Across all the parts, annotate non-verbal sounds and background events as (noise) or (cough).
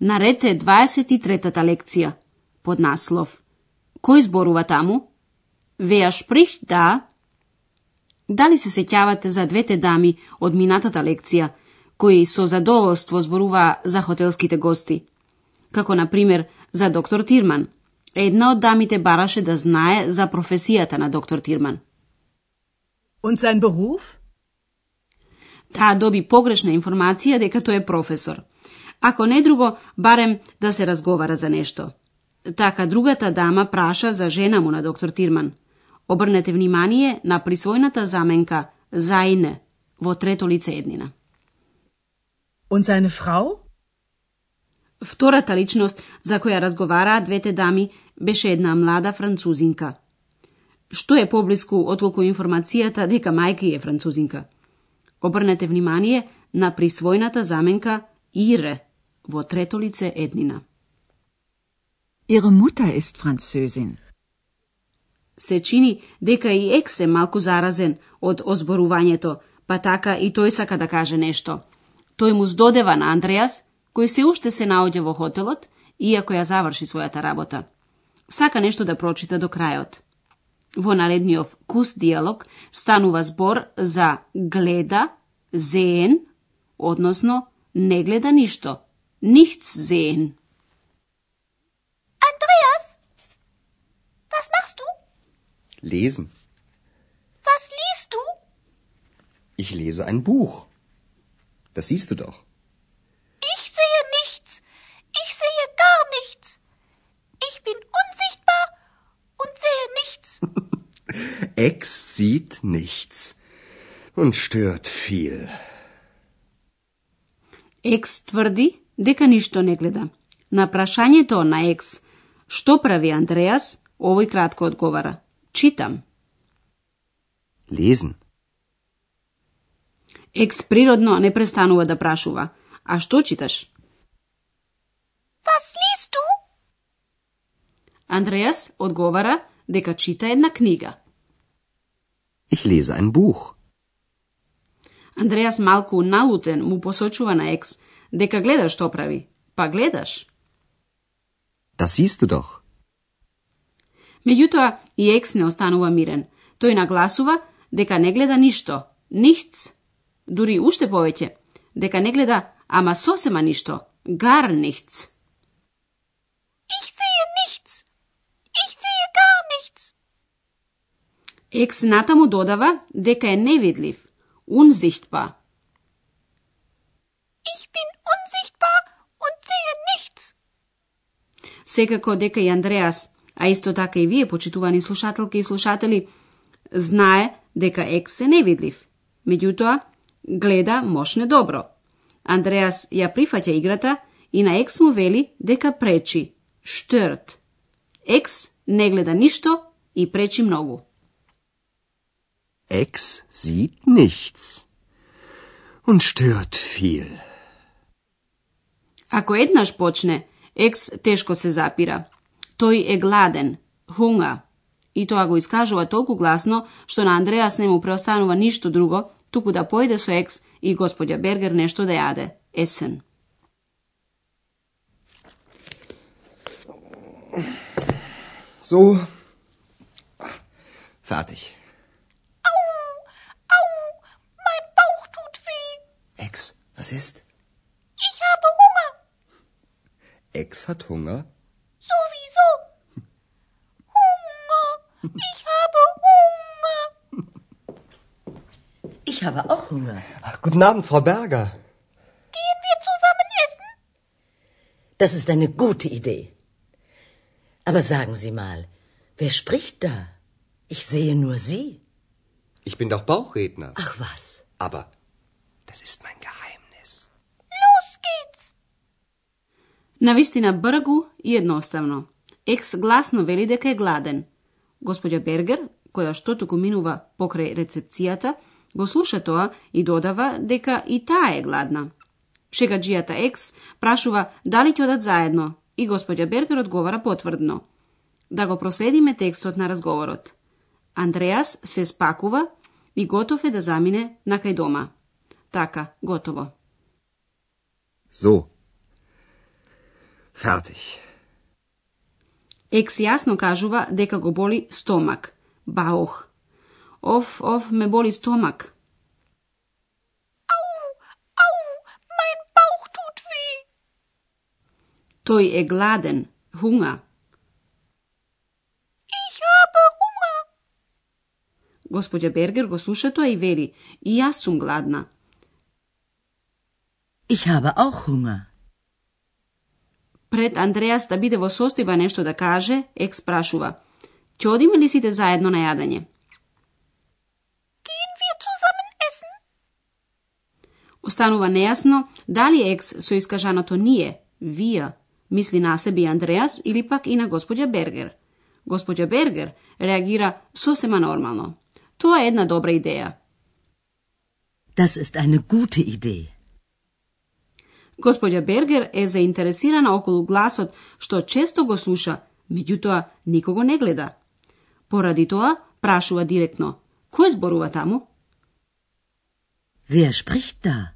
Наред е 23-та лекција, под наслов Кој зборува таму? Веа шприх да? Дали се сеќавате за двете дами од минатата лекција, кои со задоволство зборува за хотелските гости? Како, на пример, за доктор Тирман. Една од дамите бараше да знае за професијата на доктор Тирман. Und sein Beruf? Таа доби погрешна информација дека тој е професор. Ако не друго, барем да се разговара за нешто. Така другата дама праша за жена му на доктор Тирман. Обрнете внимание на присвојната заменка зајне во трето лице еднина. Und seine Frau? Втората личност за која разговараа двете дами беше една млада французинка. Што е поблиску отколку информацијата дека мајка е французинка? Обрнете внимание на присвојната заменка ире во трето лице еднина. Ihre Mutter ist Französin. Се чини дека и екс е малку заразен од озборувањето, па така и тој сака да каже нешто. Тој му здодева на Андреас, кој се уште се наоѓа во хотелот, иако ја заврши својата работа. Сака нешто да прочита до крајот. Во наредниот кус диалог станува збор за гледа, зеен, односно не гледа ништо, nichts sehen. Andreas, was machst du? Lesen. Was liest du? Ich lese ein Buch. Das siehst du doch. Ich sehe nichts. Ich sehe gar nichts. Ich bin unsichtbar und sehe nichts. (laughs) Ex sieht nichts und stört viel. Ex tvrdi, дека ништо не гледа. На прашањето на Екс, што прави Андреас, овој кратко одговара. Читам. Lesen. Екс природно не престанува да прашува. А што читаш? Was liest du? Андреас одговара дека чита една книга. Ich lese ein Buch. Андреас малку налутен му посочува на Екс дека гледаш што прави. Па гледаш. Das siehst du doch. Меѓутоа, и Екс не останува мирен. Тој нагласува дека не гледа ништо, nichts, дури уште повеќе, дека не гледа ама сосема ништо, gar nichts. Ich sehe nichts. Ich sehe gar nichts. Екс натаму додава дека е невидлив, unsichtbar. Ich bin unsichtbar und sehe nichts. Секако дека и Андреас, а исто така и вие, почитувани слушателки и слушатели, знае дека Екс е невидлив. Меѓутоа, гледа мошне добро. Андреас ја прифаќа играта и на Екс му вели дека пречи. Штърт. Екс не гледа ништо и пречи многу. Ex sieht nichts und stört viel. Ако еднаш почне, Ex teško se zapira. Toj je gladen, hunga. I to ako iskažuva toliko glasno, što na Andreas nemu preostanuva ništo drugo, tuku da pojede so ex i gospodja Berger nešto da jade. Esen. So. Fertig. Au, au, mein Bauch tut weh. Ex, was ist? Ich habe Ex hat Hunger? Sowieso. Hunger. Ich habe Hunger. Ich habe auch Hunger. Ach, guten Abend, Frau Berger. Gehen wir zusammen essen? Das ist eine gute Idee. Aber sagen Sie mal, wer spricht da? Ich sehe nur Sie. Ich bin doch Bauchredner. Ach was. Aber das ist mein Geheimnis. Навистина бргу и едноставно. Екс гласно вели дека е гладен. Господја Бергер, која што туку минува покрај рецепцијата, го слуша тоа и додава дека и таа е гладна. Шегаджијата Екс прашува дали ќе одат заедно и господја Бергер одговара потврдно. Да го проследиме текстот на разговорот. Андреас се спакува и готов е да замине на кај дома. Така, готово. So. Fertig. Екс јасно кажува дека го боли стомак, баух. Оф, оф, ме боли стомак. Au, au, mein Bauch tut weh. Тој е гладен, хунга. Ich habe Hunger. Господја Бергер го слуша тоа и вели, и јас сум гладна. Ich habe auch Hunger. Пред Андреас да биде во состојба нешто да каже, екс прашува. Ќе одиме ли сите заедно на јадење? Gehen wir zusammen essen? Останува нејасно дали екс со искажаното ние, вие, мисли на себе Андреас или пак и на господја Бергер. Господја Бергер реагира сосема нормално. Тоа е една добра идеја. Das ist eine gute Idee. Господја Бергер е заинтересирана околу гласот што често го слуша, меѓутоа никого не гледа. Поради тоа прашува директно: Кој зборува таму? Wer spricht da?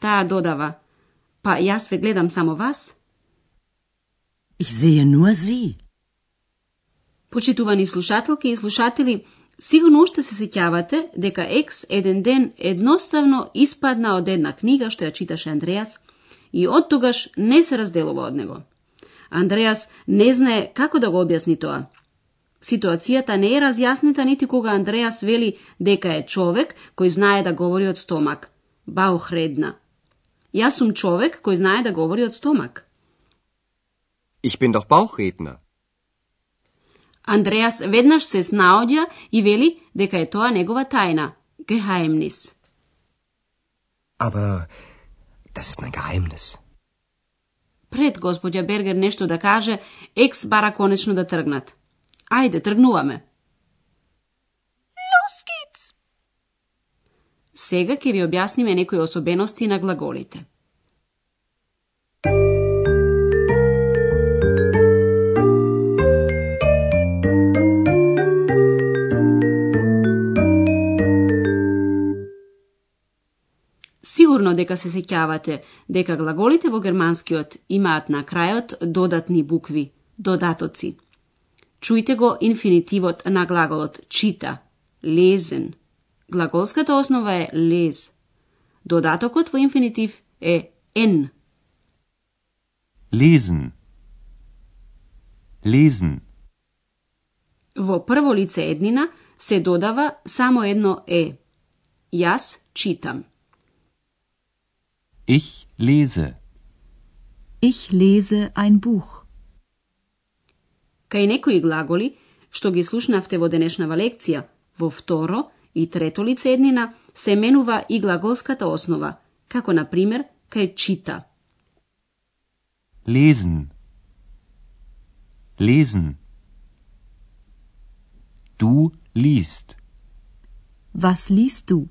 Таа додава: Па јас ве гледам само вас. Ich sehe nur Sie. Почитувани слушателки и слушатели, сигурно уште се сеќавате дека Екс еден ден едноставно испадна од една книга што ја читаше Андреас и од тогаш не се разделува од него. Андреас не знае како да го објасни тоа. Ситуацијата не е разјаснита нити кога Андреас вели дека е човек кој знае да говори од стомак. Баухредна. Јас сум човек кој знае да говори од стомак. Ich bin doch Bauchredner. Андреас веднаш се снаоѓа и вели дека е тоа негова тајна, Geheimnis. Aber das ist mein Geheimnis. Пред господја Бергер нешто да каже, екс бара конечно да тргнат. Ајде, тргнуваме. Los geht's. Сега ќе ви објасниме некои особености на глаголите. Сигурно дека се сеќавате дека глаголите во германскиот имаат на крајот додатни букви, додатоци. Чујте го инфинитивот на глаголот чита, лезен. Глаголската основа е лез. Додатокот во инфинитив е en. Lesen. Lesen. Во прво лице еднина се додава само едно е. Јас читам. Ich lese. Ich lese ein Buch. Кај некои глаголи, што ги слушнавте во денешнава лекција, во второ и трето лице еднина се менува и глаголската основа, како на пример кај чита. Lesen. Lesen. Du liest. Was liest du?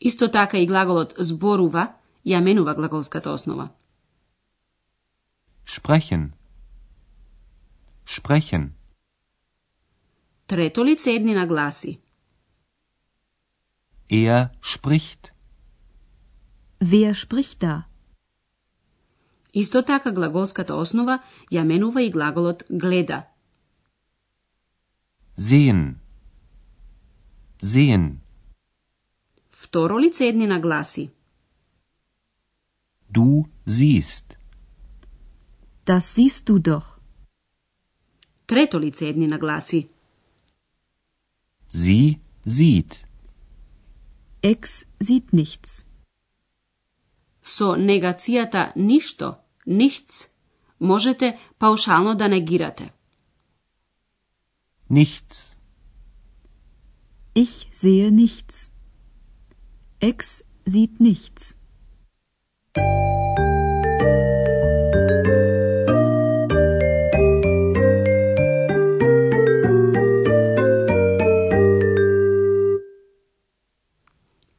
Исто така и глаголот зборува ја менува глаголската основа. Sprechen. Sprechen. Трето лице еднина гласи. Er spricht. Wer spricht da? Исто така глаголската основа ја менува и глаголот гледа. Sehen. Sehen. Второ лице еднина гласи. Du siehst. Das siehst du doch. Трето лице еднина гласи. Sie sieht. Ex sieht nichts. Со негацијата ништо, nichts, можете паушално да негирате. Nichts. Ich sehe nichts. Ex sieht nichts.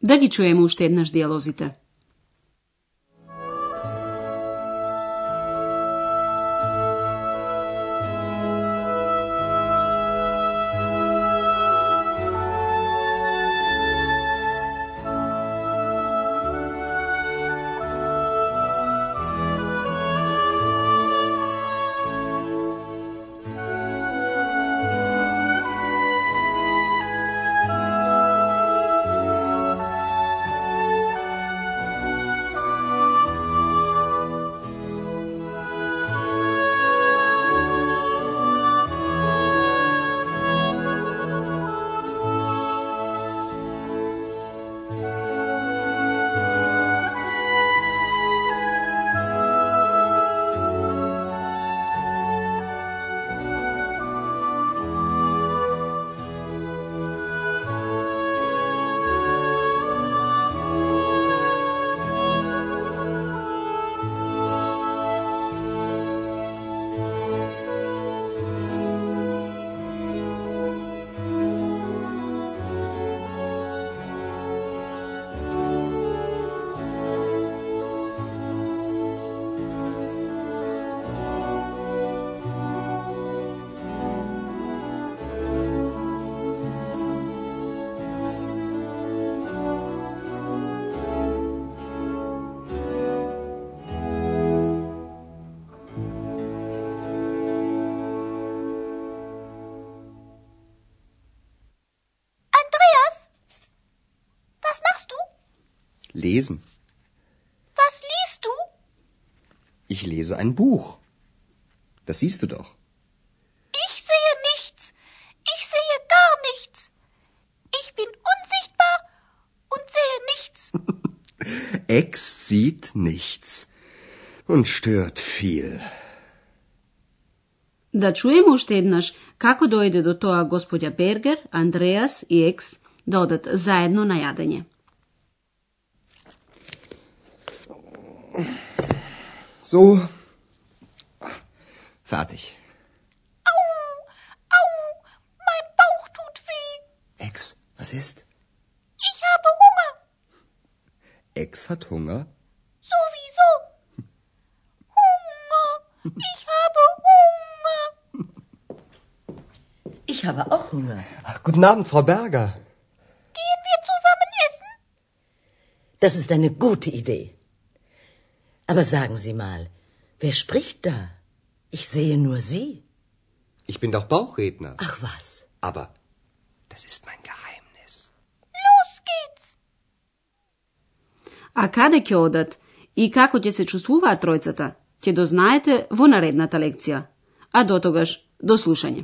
Да ги чуемо уште еднаш дијалозите. Lesen. Was liest du? Ich lese ein Buch. Das siehst du doch. Ich sehe nichts. Ich sehe gar nichts. Ich bin unsichtbar und sehe nichts. (laughs) Ex sieht nichts und stört viel. Da čujemo štednaš kako dojde do toa gospodja Berger, Andreas i Ex dodat zajedno na jadanje. So. Fertig. Au, au, mein Bauch tut weh. Ex, was ist? Ich habe Hunger. Ex hat Hunger? Sowieso. Hunger. Ich habe Hunger. Ich habe auch Hunger. Guten Abend, Frau Berger. Gehen wir zusammen essen? Das ist eine gute Idee. Aber sagen Sie mal, wer spricht da? Ich sehe nur Sie. Ich bin doch Bauchredner. Ach was. Aber das ist mein Geheimnis. Los geht's. А каде ќе одат и како ќе се чувствуваат тројцата, ќе дознаете во наредната лекција. А до тогаш, до слушање.